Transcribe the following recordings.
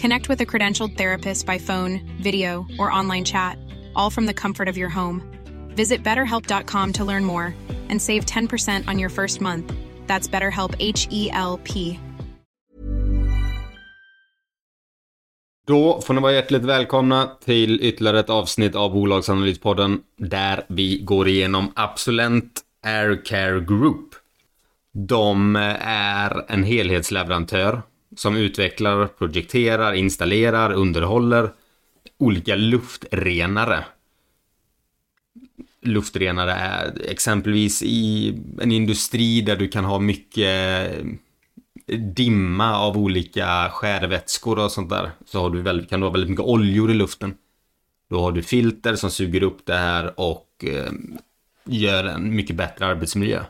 Connect with a credentialed therapist by phone, video, or online chat, all from the comfort of your home. Visit betterhelp.com to learn more and save 10% on your first month. That's BetterHelp H E L P. Då får ni vara hjärtligt välkomna till ytterligare ett avsnitt av Bolagsanalyspodden där vi går igenom Absolent Aircare Group. De är en helhetsleverantör som utvecklar, projekterar, installerar, underhåller olika luftrenare. Luftrenare är exempelvis i en industri där du kan ha mycket eh, dimma av olika skärvätskor och sånt där. Så har du väldigt, kan du ha väldigt mycket oljor i luften. Då har du filter som suger upp det här och eh, gör en mycket bättre arbetsmiljö.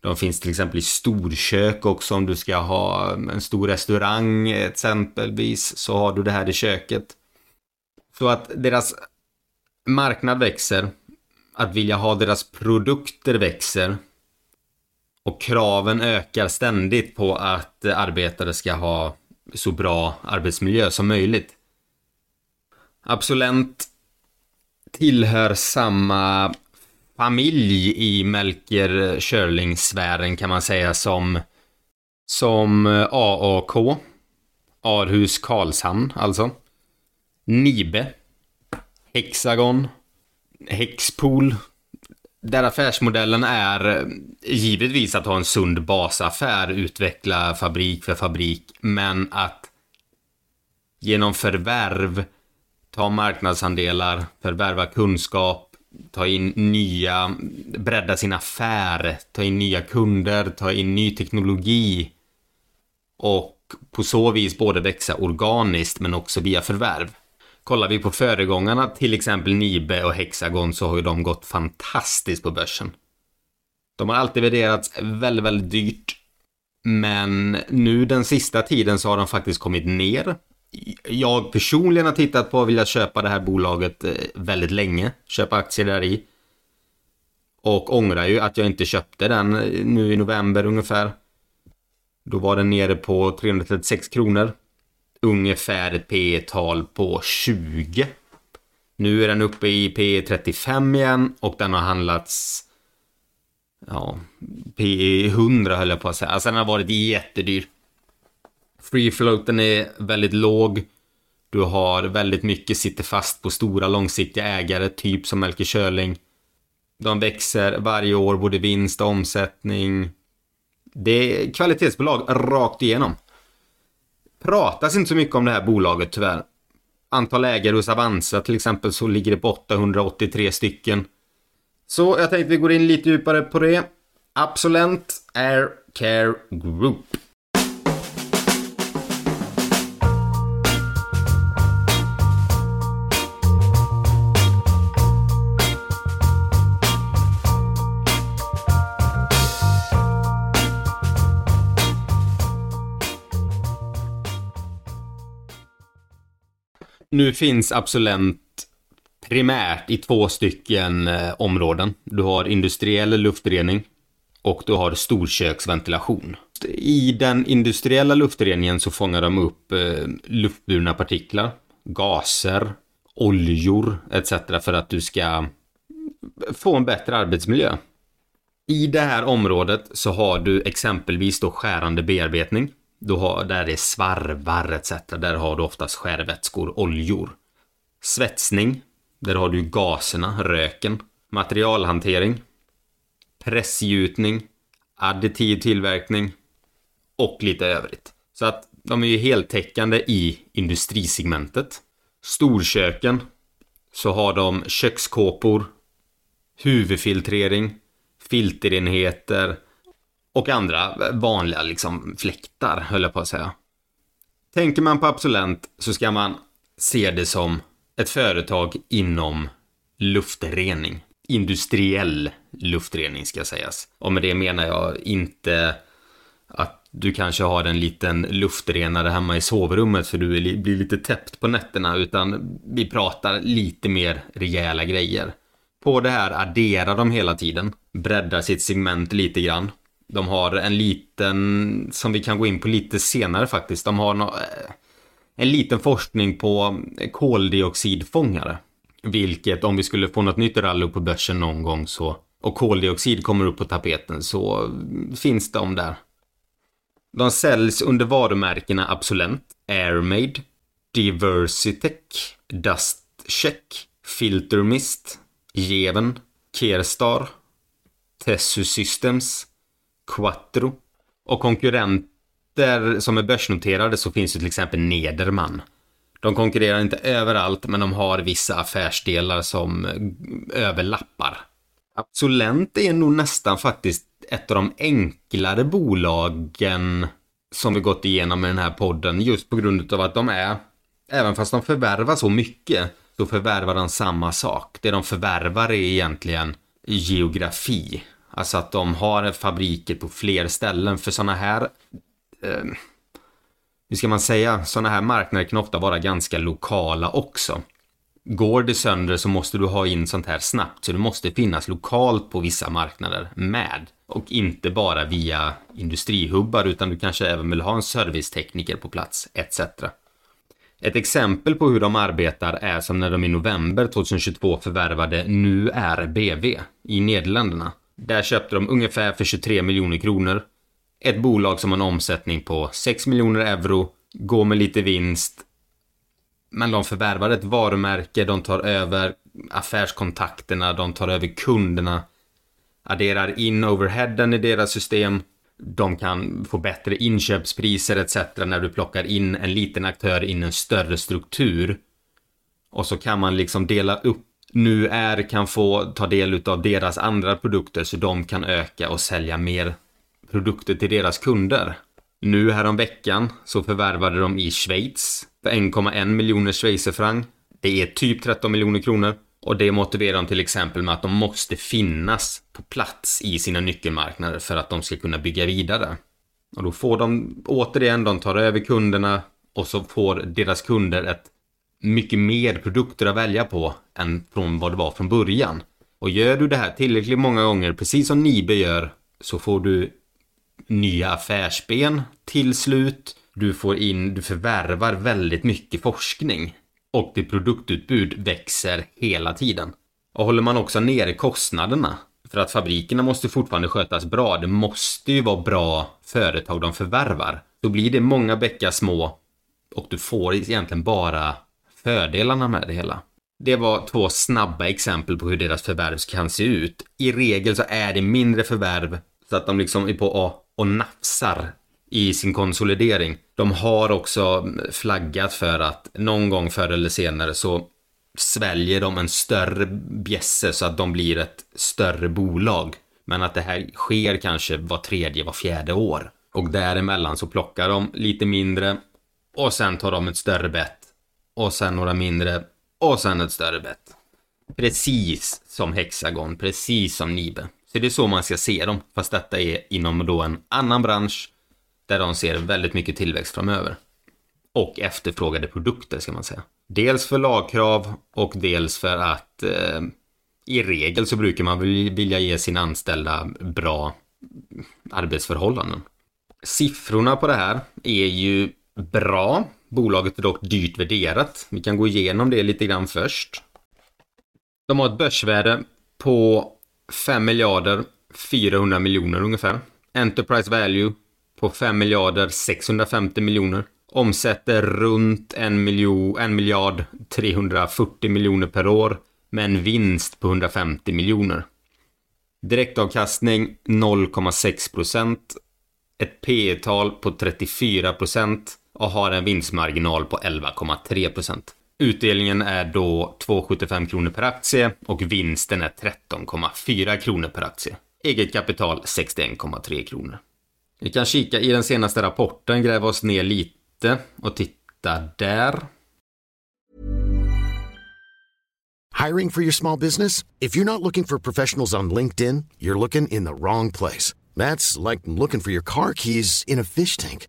De finns till exempel i storkök också om du ska ha mm, en stor restaurang exempelvis så har du det här i köket. Så att deras marknad växer, att vilja ha deras produkter växer och kraven ökar ständigt på att arbetare ska ha så bra arbetsmiljö som möjligt. Absolent tillhör samma familj i Melker Schörling-sfären kan man säga som som eh, AAK Arhus Karlshamn alltså. Nibe Hexagon Hexpool. Där affärsmodellen är eh, givetvis att ha en sund basaffär, utveckla fabrik för fabrik, men att genom förvärv ta marknadsandelar, förvärva kunskap, ta in nya, bredda sin affär, ta in nya kunder, ta in ny teknologi och på så vis både växa organiskt men också via förvärv. Kollar vi på föregångarna, till exempel Nibe och Hexagon, så har ju de gått fantastiskt på börsen. De har alltid värderats väldigt, väldigt dyrt. Men nu den sista tiden så har de faktiskt kommit ner jag personligen har tittat på och velat köpa det här bolaget eh, väldigt länge. Köpa aktier där i. Och ångrar ju att jag inte köpte den eh, nu i november ungefär. Då var den nere på 336 kronor. Ungefär ett P tal på 20. Nu är den uppe i P 35 igen och den har handlats Ja, P 100 höll jag på att säga. Alltså den har varit jättedyr. Free floaten är väldigt låg. Du har väldigt mycket sitter fast på stora långsiktiga ägare, typ som Melker Schörling. De växer varje år, både vinst och omsättning. Det är kvalitetsbolag rakt igenom. Pratas inte så mycket om det här bolaget tyvärr. Antal ägare hos Avanza till exempel så ligger det på 883 stycken. Så jag tänkte vi går in lite djupare på det. Absolent Air Care Group. Nu finns Absolent primärt i två stycken eh, områden. Du har industriell luftrening och du har storköksventilation. I den industriella luftreningen så fångar de upp eh, luftburna partiklar, gaser, oljor etc. för att du ska få en bättre arbetsmiljö. I det här området så har du exempelvis då skärande bearbetning. Du har, där det är svarvar etc. Där har du oftast skärvätskor, oljor. Svetsning. Där har du gaserna, röken. Materialhantering. Pressgjutning. Additiv tillverkning. Och lite övrigt. Så att de är ju heltäckande i industrisegmentet. Storköken. Så har de kökskåpor. Huvudfiltrering. Filterenheter. Och andra vanliga liksom fläktar, höll jag på att säga. Tänker man på Absolent så ska man se det som ett företag inom luftrening. Industriell luftrening ska sägas. Och med det menar jag inte att du kanske har en liten luftrenare hemma i sovrummet för du blir lite täppt på nätterna utan vi pratar lite mer rejäla grejer. På det här adderar de hela tiden, breddar sitt segment lite grann. De har en liten, som vi kan gå in på lite senare faktiskt, de har no eh, en liten forskning på koldioxidfångare. Vilket om vi skulle få något nytt rally på börsen någon gång så och koldioxid kommer upp på tapeten så finns de där. De säljs under varumärkena Absolent, Airmade, Diversitech, Dustcheck, Filtermist, Geven, Kerstar, Tessu Systems, Quattro och konkurrenter som är börsnoterade så finns det till exempel Nederman. De konkurrerar inte överallt men de har vissa affärsdelar som överlappar. Absolent är nog nästan faktiskt ett av de enklare bolagen som vi gått igenom med den här podden just på grund av att de är, även fast de förvärvar så mycket, så förvärvar de samma sak. Det de förvärvar är egentligen geografi. Alltså att de har fabriker på fler ställen för sådana här eh, hur ska man säga, sådana här marknader kan ofta vara ganska lokala också. Går det sönder så måste du ha in sånt här snabbt, så det måste finnas lokalt på vissa marknader med. Och inte bara via industrihubbar, utan du kanske även vill ha en servicetekniker på plats, etc. Ett exempel på hur de arbetar är som när de i november 2022 förvärvade Nu är BV i Nederländerna. Där köpte de ungefär för 23 miljoner kronor. Ett bolag som har en omsättning på 6 miljoner euro, går med lite vinst. Men de förvärvar ett varumärke, de tar över affärskontakterna, de tar över kunderna. Adderar in overheaden i deras system. De kan få bättre inköpspriser etc. när du plockar in en liten aktör in en större struktur. Och så kan man liksom dela upp nu är kan få ta del av deras andra produkter så de kan öka och sälja mer produkter till deras kunder. Nu häromveckan så förvärvade de i Schweiz för 1,1 miljoner schweizerfranc. Det är typ 13 miljoner kronor. Och det motiverar de till exempel med att de måste finnas på plats i sina nyckelmarknader för att de ska kunna bygga vidare. Och då får de återigen, de tar över kunderna och så får deras kunder ett mycket mer produkter att välja på än från vad det var från början. Och gör du det här tillräckligt många gånger, precis som Nibe gör, så får du nya affärsben till slut. Du får in, du förvärvar väldigt mycket forskning. Och ditt produktutbud växer hela tiden. Och håller man också nere kostnaderna, för att fabrikerna måste fortfarande skötas bra, det måste ju vara bra företag de förvärvar. Då blir det många bäckar små och du får egentligen bara fördelarna med det hela. Det var två snabba exempel på hur deras förvärv kan se ut. I regel så är det mindre förvärv så att de liksom är på och nafsar i sin konsolidering. De har också flaggat för att någon gång förr eller senare så sväljer de en större bjässe så att de blir ett större bolag. Men att det här sker kanske var tredje, var fjärde år. Och däremellan så plockar de lite mindre och sen tar de ett större bett och sen några mindre och sen ett större bett. Precis som Hexagon, precis som Nibe. Så det är så man ska se dem, fast detta är inom då en annan bransch där de ser väldigt mycket tillväxt framöver. Och efterfrågade produkter ska man säga. Dels för lagkrav och dels för att eh, i regel så brukar man vilja ge sina anställda bra arbetsförhållanden. Siffrorna på det här är ju bra. Bolaget är dock dyrt värderat. Vi kan gå igenom det lite grann först. De har ett börsvärde på 5 miljarder 400 miljoner ungefär. Enterprise value på 5 miljarder 650 miljoner. Omsätter runt 1, miljon, 1 miljard 340 miljoner per år med en vinst på 150 miljoner. Direktavkastning 0,6 procent. Ett P tal på 34 procent och har en vinstmarginal på 11,3 procent. Utdelningen är då 2,75 kronor per aktie och vinsten är 13,4 kronor per aktie. Eget kapital 61,3 kronor. Vi kan kika i den senaste rapporten, gräva oss ner lite och titta där. Hiring for your small business? If you're not looking for professionals on LinkedIn, you're looking in the wrong place. That's like looking for your car keys in a fish tank.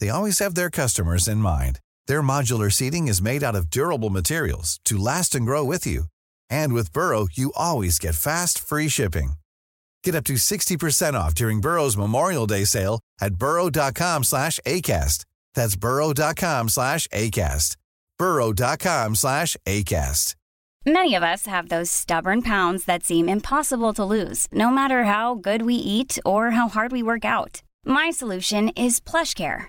they always have their customers in mind. Their modular seating is made out of durable materials to last and grow with you. And with Burrow, you always get fast, free shipping. Get up to 60% off during Burrow's Memorial Day sale at burrow.com slash ACAST. That's burrow.com slash ACAST. burrow.com slash ACAST. Many of us have those stubborn pounds that seem impossible to lose, no matter how good we eat or how hard we work out. My solution is PlushCare.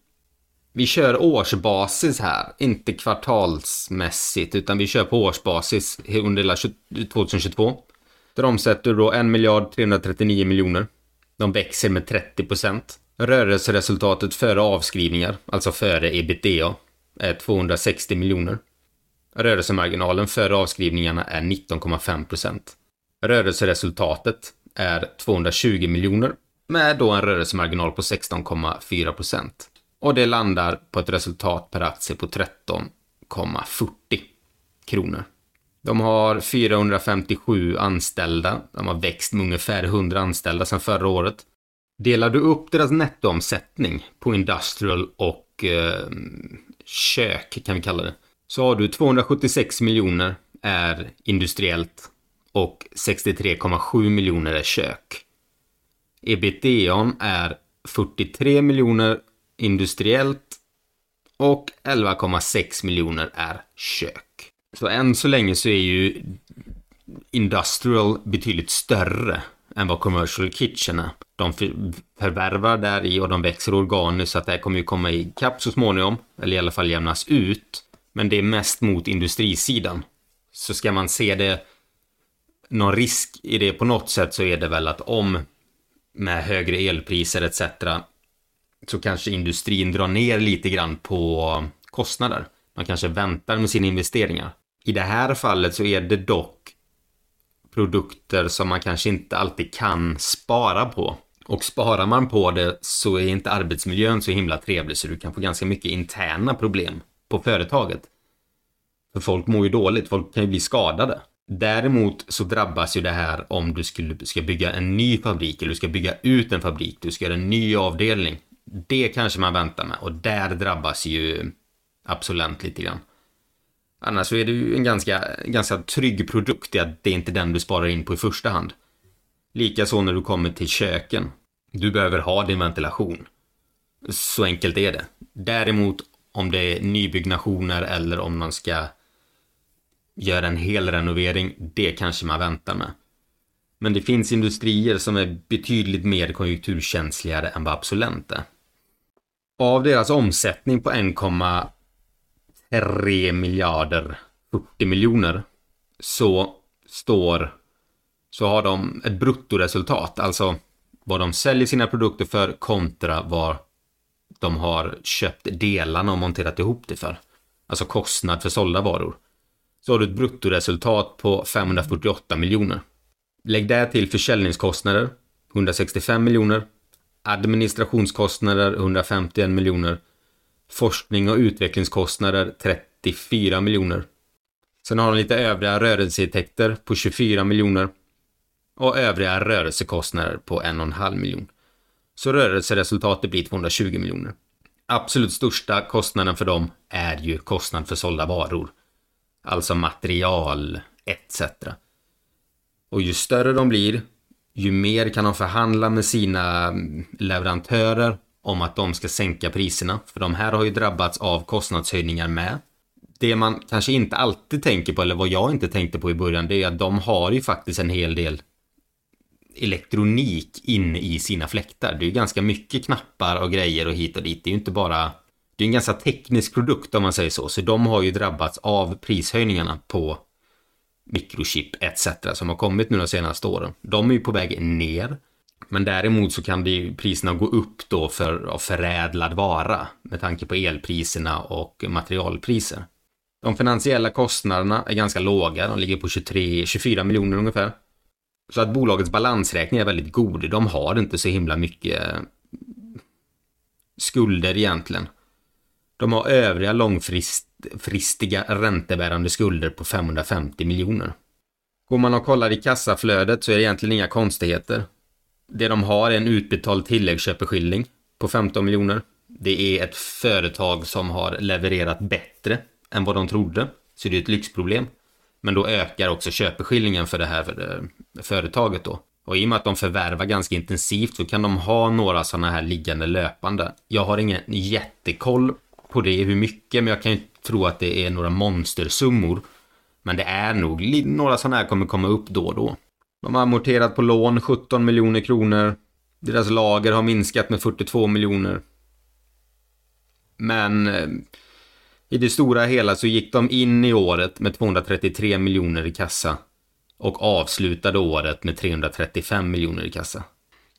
vi kör årsbasis här, inte kvartalsmässigt, utan vi kör på årsbasis under hela 2022. Där omsätter då 1 miljard 339 miljoner. De växer med 30 procent. Rörelseresultatet före avskrivningar, alltså före ebitda, är 260 miljoner. Rörelsemarginalen före avskrivningarna är 19,5 procent. Rörelseresultatet är 220 miljoner med då en rörelsemarginal på 16,4 procent. Och det landar på ett resultat per aktie på 13,40 kronor. De har 457 anställda. De har växt med ungefär 100 anställda sedan förra året. Delar du upp deras nettoomsättning på industrial och eh, kök, kan vi kalla det, så har du 276 miljoner är industriellt och 63,7 miljoner är kök. Ebitda är 43 miljoner industriellt och 11,6 miljoner är kök. Så än så länge så är ju Industrial betydligt större än vad Commercial Kitchen är. De förvärvar där i och de växer organiskt så att det här kommer ju komma ikapp så småningom. Eller i alla fall jämnas ut. Men det är mest mot industrisidan. Så ska man se det någon risk i det på något sätt så är det väl att om med högre elpriser etc så kanske industrin drar ner lite grann på kostnader. Man kanske väntar med sina investeringar. I det här fallet så är det dock produkter som man kanske inte alltid kan spara på. Och sparar man på det så är inte arbetsmiljön så himla trevlig så du kan få ganska mycket interna problem på företaget. För folk mår ju dåligt, folk kan ju bli skadade. Däremot så drabbas ju det här om du skulle, ska bygga en ny fabrik eller du ska bygga ut en fabrik, du ska göra en ny avdelning. Det kanske man väntar med och där drabbas ju Absolent lite grann. Annars så är det ju en ganska, ganska trygg produkt i att det är inte den du sparar in på i första hand. Likaså när du kommer till köken. Du behöver ha din ventilation. Så enkelt är det. Däremot om det är nybyggnationer eller om man ska göra en hel renovering, det kanske man väntar med. Men det finns industrier som är betydligt mer konjunkturkänsligare än vad Absolent är. Av deras omsättning på 1,3 miljarder 40 miljoner så står så har de ett bruttoresultat, alltså vad de säljer sina produkter för kontra vad de har köpt delarna och monterat ihop det för. Alltså kostnad för sålda varor. Så har du ett bruttoresultat på 548 miljoner. Lägg där till försäljningskostnader, 165 miljoner. Administrationskostnader, 151 miljoner. Forskning och utvecklingskostnader, 34 miljoner. Sen har de lite övriga rörelseintäkter på 24 miljoner. Och övriga rörelsekostnader på 1,5 miljon. Så rörelseresultatet blir 220 miljoner. Absolut största kostnaden för dem är ju kostnad för sålda varor. Alltså material etc. Och ju större de blir, ju mer kan de förhandla med sina mm, leverantörer om att de ska sänka priserna. För de här har ju drabbats av kostnadshöjningar med. Det man kanske inte alltid tänker på, eller vad jag inte tänkte på i början, det är att de har ju faktiskt en hel del elektronik inne i sina fläktar. Det är ju ganska mycket knappar och grejer och hit och dit. Det är ju inte bara... Det är en ganska teknisk produkt om man säger så. Så de har ju drabbats av prishöjningarna på mikrochip etc. som har kommit nu de senaste åren. De är ju på väg ner. Men däremot så kan det ju priserna gå upp då för förädlad vara med tanke på elpriserna och materialpriser. De finansiella kostnaderna är ganska låga. De ligger på 23, 24 miljoner ungefär. Så att bolagets balansräkning är väldigt god. De har inte så himla mycket eh, skulder egentligen. De har övriga kortfristiga räntebärande skulder på 550 miljoner. Går man och kollar i kassaflödet så är det egentligen inga konstigheter. Det de har är en utbetald tilläggsköpeskilling på 15 miljoner. Det är ett företag som har levererat bättre än vad de trodde. Så det är ett lyxproblem. Men då ökar också köpeskillingen för det här för det, företaget då. Och i och med att de förvärvar ganska intensivt så kan de ha några sådana här liggande löpande. Jag har ingen jättekoll på det hur mycket, men jag kan ju tro att det är några monstersummor. Men det är nog några sådana här kommer komma upp då och då. De har amorterat på lån 17 miljoner kronor. Deras lager har minskat med 42 miljoner. Men eh, i det stora hela så gick de in i året med 233 miljoner i kassa och avslutade året med 335 miljoner i kassa.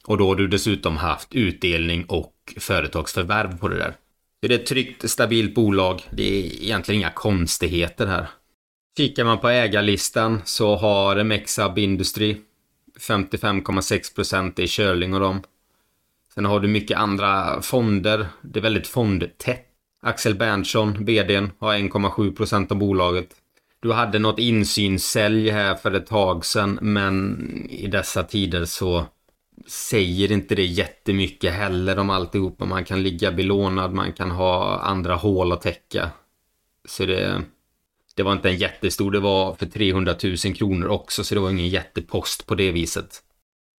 Och då har du dessutom haft utdelning och företagsförvärv på det där. Det är ett tryggt, stabilt bolag. Det är egentligen inga konstigheter här. Kikar man på ägarlistan så har Mexab Industry 55,6% i Körling och dem. Sen har du mycket andra fonder. Det är väldigt fondtätt. Axel Berntsson, VDn, har 1,7% av bolaget. Du hade något insynssälj här för ett tag sedan, men i dessa tider så säger inte det jättemycket heller om alltihopa. Man kan ligga belånad, man kan ha andra hål att täcka. Så det, det var inte en jättestor, det var för 300 000 kronor också, så det var ingen jättepost på det viset.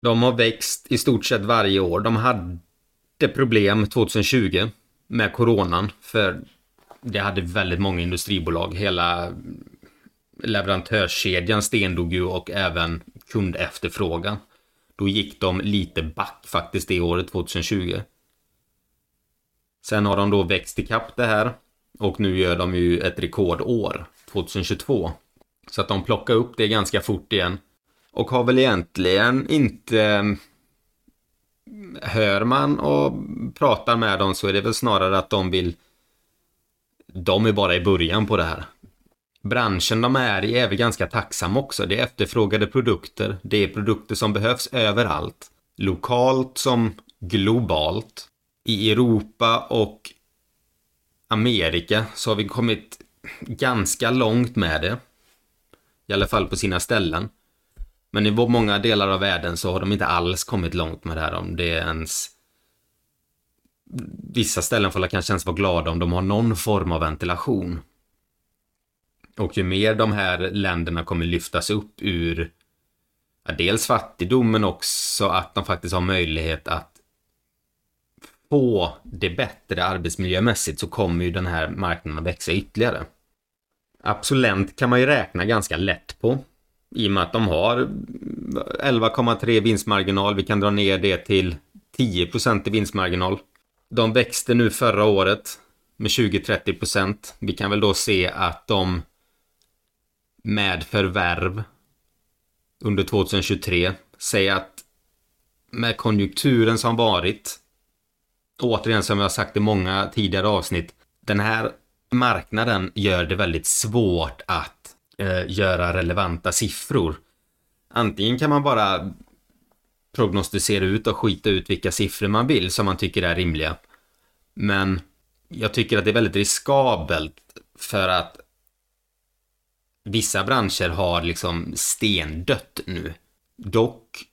De har växt i stort sett varje år. De hade problem 2020 med coronan, för det hade väldigt många industribolag. Hela leverantörskedjan stendog ju och även kundefterfrågan. Då gick de lite back faktiskt det året 2020. Sen har de då växt ikapp det här och nu gör de ju ett rekordår 2022. Så att de plockar upp det ganska fort igen. Och har väl egentligen inte... Mm, hör man och pratar med dem så är det väl snarare att de vill... De är bara i början på det här branschen de är i är väl ganska tacksam också. Det är efterfrågade produkter. Det är produkter som behövs överallt. Lokalt som globalt. I Europa och Amerika så har vi kommit ganska långt med det. I alla fall på sina ställen. Men i många delar av världen så har de inte alls kommit långt med det här om det är ens Vissa ställen får kanske ens vara glada om de har någon form av ventilation. Och ju mer de här länderna kommer lyftas upp ur ja, dels fattigdom men också att de faktiskt har möjlighet att få det bättre arbetsmiljömässigt så kommer ju den här marknaden att växa ytterligare. Absolent kan man ju räkna ganska lätt på. I och med att de har 11,3 vinstmarginal. Vi kan dra ner det till 10% i vinstmarginal. De växte nu förra året med 20-30. Vi kan väl då se att de med förvärv under 2023 Säg att med konjunkturen som varit återigen som jag har sagt i många tidigare avsnitt den här marknaden gör det väldigt svårt att eh, göra relevanta siffror. Antingen kan man bara prognostisera ut och skita ut vilka siffror man vill som man tycker är rimliga. Men jag tycker att det är väldigt riskabelt för att vissa branscher har liksom stendött nu. Dock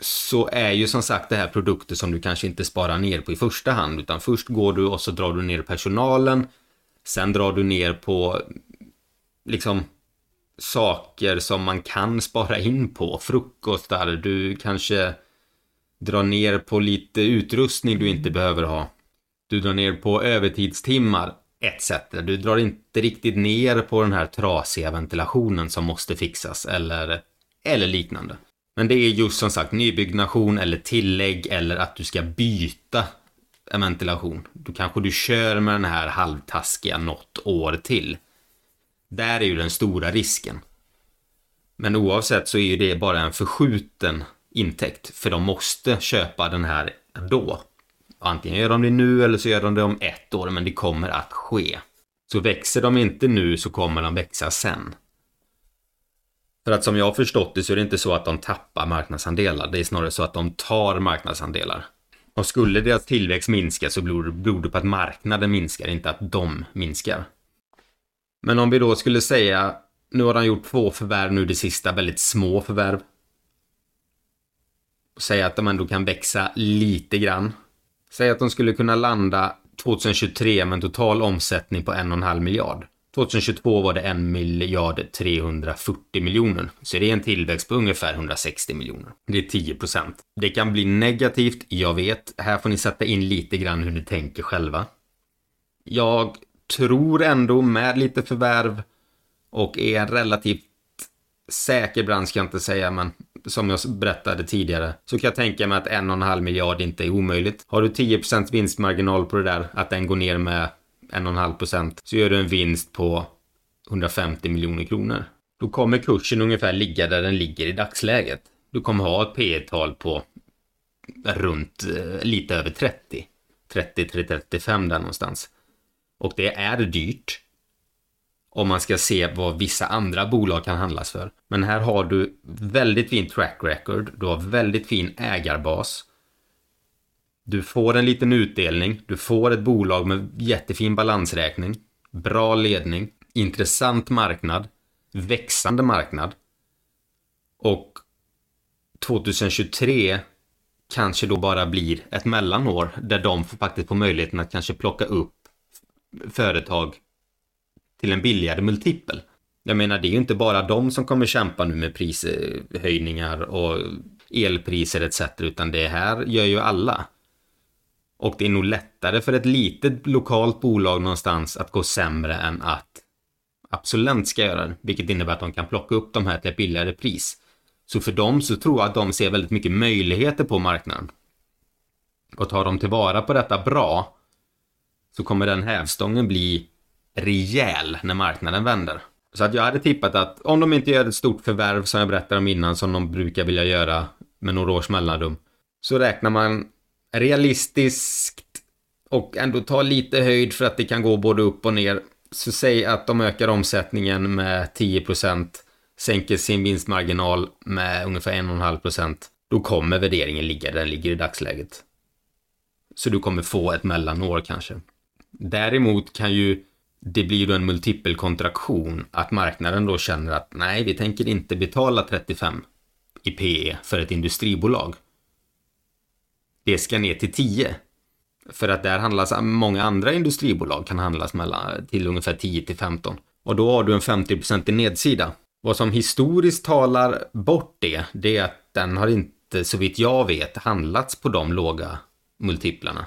så är ju som sagt det här produkter som du kanske inte sparar ner på i första hand utan först går du och så drar du ner personalen sen drar du ner på liksom saker som man kan spara in på. Frukostar du kanske drar ner på lite utrustning du inte behöver ha. Du drar ner på övertidstimmar etc. Du drar inte riktigt ner på den här trasiga ventilationen som måste fixas eller, eller liknande. Men det är just som sagt nybyggnation eller tillägg eller att du ska byta en ventilation. Då kanske du kör med den här halvtaskiga något år till. Där är ju den stora risken. Men oavsett så är ju det bara en förskjuten intäkt. För de måste köpa den här ändå. Antingen gör de det nu eller så gör de det om ett år, men det kommer att ske. Så växer de inte nu så kommer de växa sen. För att som jag har förstått det så är det inte så att de tappar marknadsandelar. Det är snarare så att de tar marknadsandelar. Och skulle deras tillväxt minska så beror det på att marknaden minskar, inte att de minskar. Men om vi då skulle säga, nu har de gjort två förvärv nu det sista, väldigt små förvärv. Och säga att de ändå kan växa lite grann. Säg att de skulle kunna landa 2023 med en total omsättning på en och en halv miljard. 2022 var det 1 miljard 340 miljoner. Så det är en tillväxt på ungefär 160 miljoner. Det är 10 procent. Det kan bli negativt, jag vet. Här får ni sätta in lite grann hur ni tänker själva. Jag tror ändå med lite förvärv och är en relativt säker bransch ska jag inte säga, men som jag berättade tidigare, så kan jag tänka mig att en och en halv miljard inte är omöjligt. Har du 10% vinstmarginal på det där, att den går ner med en och en halv procent, så gör du en vinst på 150 miljoner kronor. Då kommer kursen ungefär ligga där den ligger i dagsläget. Du kommer ha ett P tal på runt eh, lite över 30. 30-35 där någonstans. Och det är dyrt. Om man ska se vad vissa andra bolag kan handlas för. Men här har du väldigt fin track record. Du har väldigt fin ägarbas. Du får en liten utdelning. Du får ett bolag med jättefin balansräkning. Bra ledning. Intressant marknad. Växande marknad. Och 2023 kanske då bara blir ett mellanår där de faktiskt får möjligheten att kanske plocka upp företag till en billigare multipel. Jag menar, det är ju inte bara de som kommer kämpa nu med prishöjningar och elpriser etc. Utan det här gör ju alla. Och det är nog lättare för ett litet lokalt bolag någonstans att gå sämre än att absolut ska göra det, vilket innebär att de kan plocka upp de här till ett billigare pris. Så för dem så tror jag att de ser väldigt mycket möjligheter på marknaden. Och tar de tillvara på detta bra så kommer den hävstången bli rejäl när marknaden vänder. Så att jag hade tippat att om de inte gör ett stort förvärv som jag berättade om innan som de brukar vilja göra med några års mellanrum så räknar man realistiskt och ändå ta lite höjd för att det kan gå både upp och ner. Så säg att de ökar omsättningen med 10%, sänker sin vinstmarginal med ungefär 1,5%. Då kommer värderingen ligga där den ligger i dagsläget. Så du kommer få ett mellanår kanske. Däremot kan ju det blir då en multipelkontraktion att marknaden då känner att nej, vi tänker inte betala 35 i PE för ett industribolag. Det ska ner till 10. För att där handlas många andra industribolag kan handlas mellan, till ungefär 10 till 15. Och då har du en 50% i nedsida. Vad som historiskt talar bort det, det är att den har inte, så vitt jag vet, handlats på de låga multiplarna.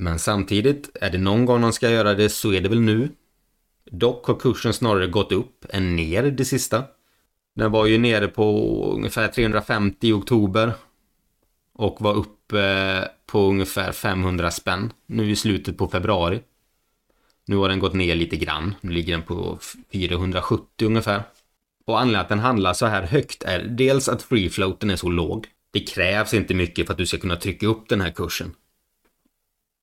Men samtidigt, är det någon gång de ska göra det så är det väl nu. Dock har kursen snarare gått upp än ner det sista. Den var ju nere på ungefär 350 i oktober. Och var uppe på ungefär 500 spänn nu i slutet på februari. Nu har den gått ner lite grann. Nu ligger den på 470 ungefär. Och anledningen att den handlar så här högt är dels att free floaten är så låg. Det krävs inte mycket för att du ska kunna trycka upp den här kursen.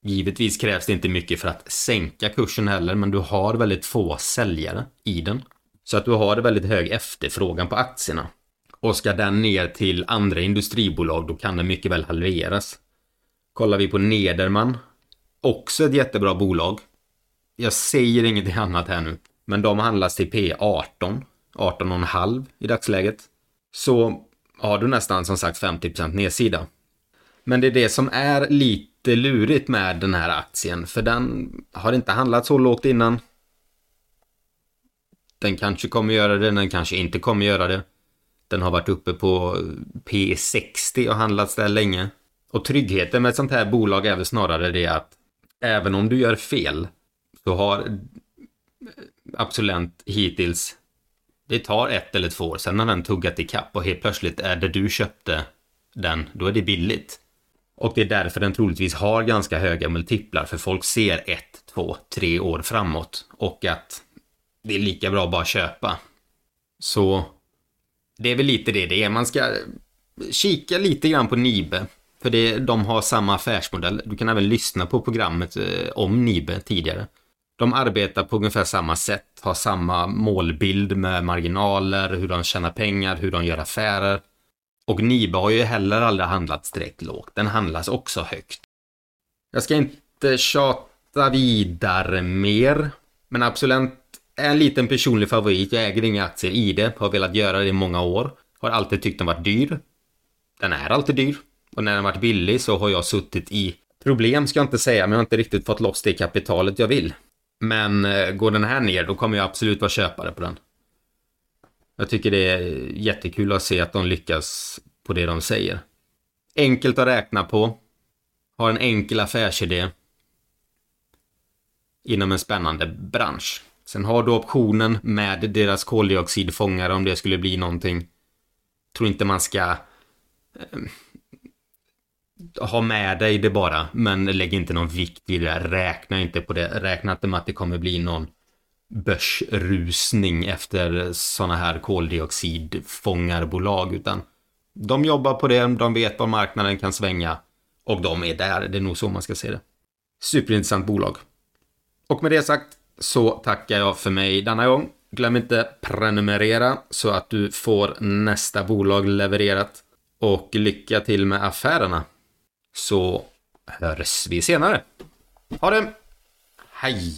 Givetvis krävs det inte mycket för att sänka kursen heller, men du har väldigt få säljare i den. Så att du har väldigt hög efterfrågan på aktierna. Och ska den ner till andra industribolag, då kan den mycket väl halveras. Kollar vi på Nederman, också ett jättebra bolag. Jag säger ingenting annat här nu, men de handlas till P18, 18,5 i dagsläget. Så har du nästan som sagt 50% nedsida. Men det är det som är lite lurigt med den här aktien, för den har inte handlat så lågt innan. Den kanske kommer göra det, den kanske inte kommer göra det. Den har varit uppe på P60 och handlats där länge. Och tryggheten med ett sånt här bolag är väl snarare det att även om du gör fel så har Absolent hittills det tar ett eller två år, sen har den tuggat ikapp och helt plötsligt är det du köpte den, då är det billigt. Och det är därför den troligtvis har ganska höga multiplar, för folk ser ett, två, tre år framåt och att det är lika bra att bara köpa. Så det är väl lite det det är. Man ska kika lite grann på Nibe. För det, de har samma affärsmodell. Du kan även lyssna på programmet eh, om Nibe tidigare. De arbetar på ungefär samma sätt, har samma målbild med marginaler, hur de tjänar pengar, hur de gör affärer. Och Nibe har ju heller aldrig handlats direkt lågt, den handlas också högt. Jag ska inte tjata vidare mer, men Absolent är en liten personlig favorit. Jag äger inga aktier i det, har velat göra det i många år. Har alltid tyckt den varit dyr. Den är alltid dyr. Och när den varit billig så har jag suttit i problem, ska jag inte säga, men jag har inte riktigt fått loss det kapitalet jag vill. Men eh, går den här ner, då kommer jag absolut vara köpare på den. Jag tycker det är jättekul att se att de lyckas på det de säger. Enkelt att räkna på. Har en enkel affärsidé. Inom en spännande bransch. Sen har du optionen med deras koldioxidfångare om det skulle bli någonting. Tror inte man ska eh, ha med dig det bara, men lägg inte någon vikt vid det. Räkna inte på det. Räkna inte med att det kommer bli någon börsrusning efter sådana här koldioxidfångarbolag, utan de jobbar på det, de vet var marknaden kan svänga och de är där. Det är nog så man ska se det. Superintressant bolag. Och med det sagt så tackar jag för mig denna gång. Glöm inte prenumerera så att du får nästa bolag levererat. Och lycka till med affärerna så hörs vi senare. Ha det! Hej!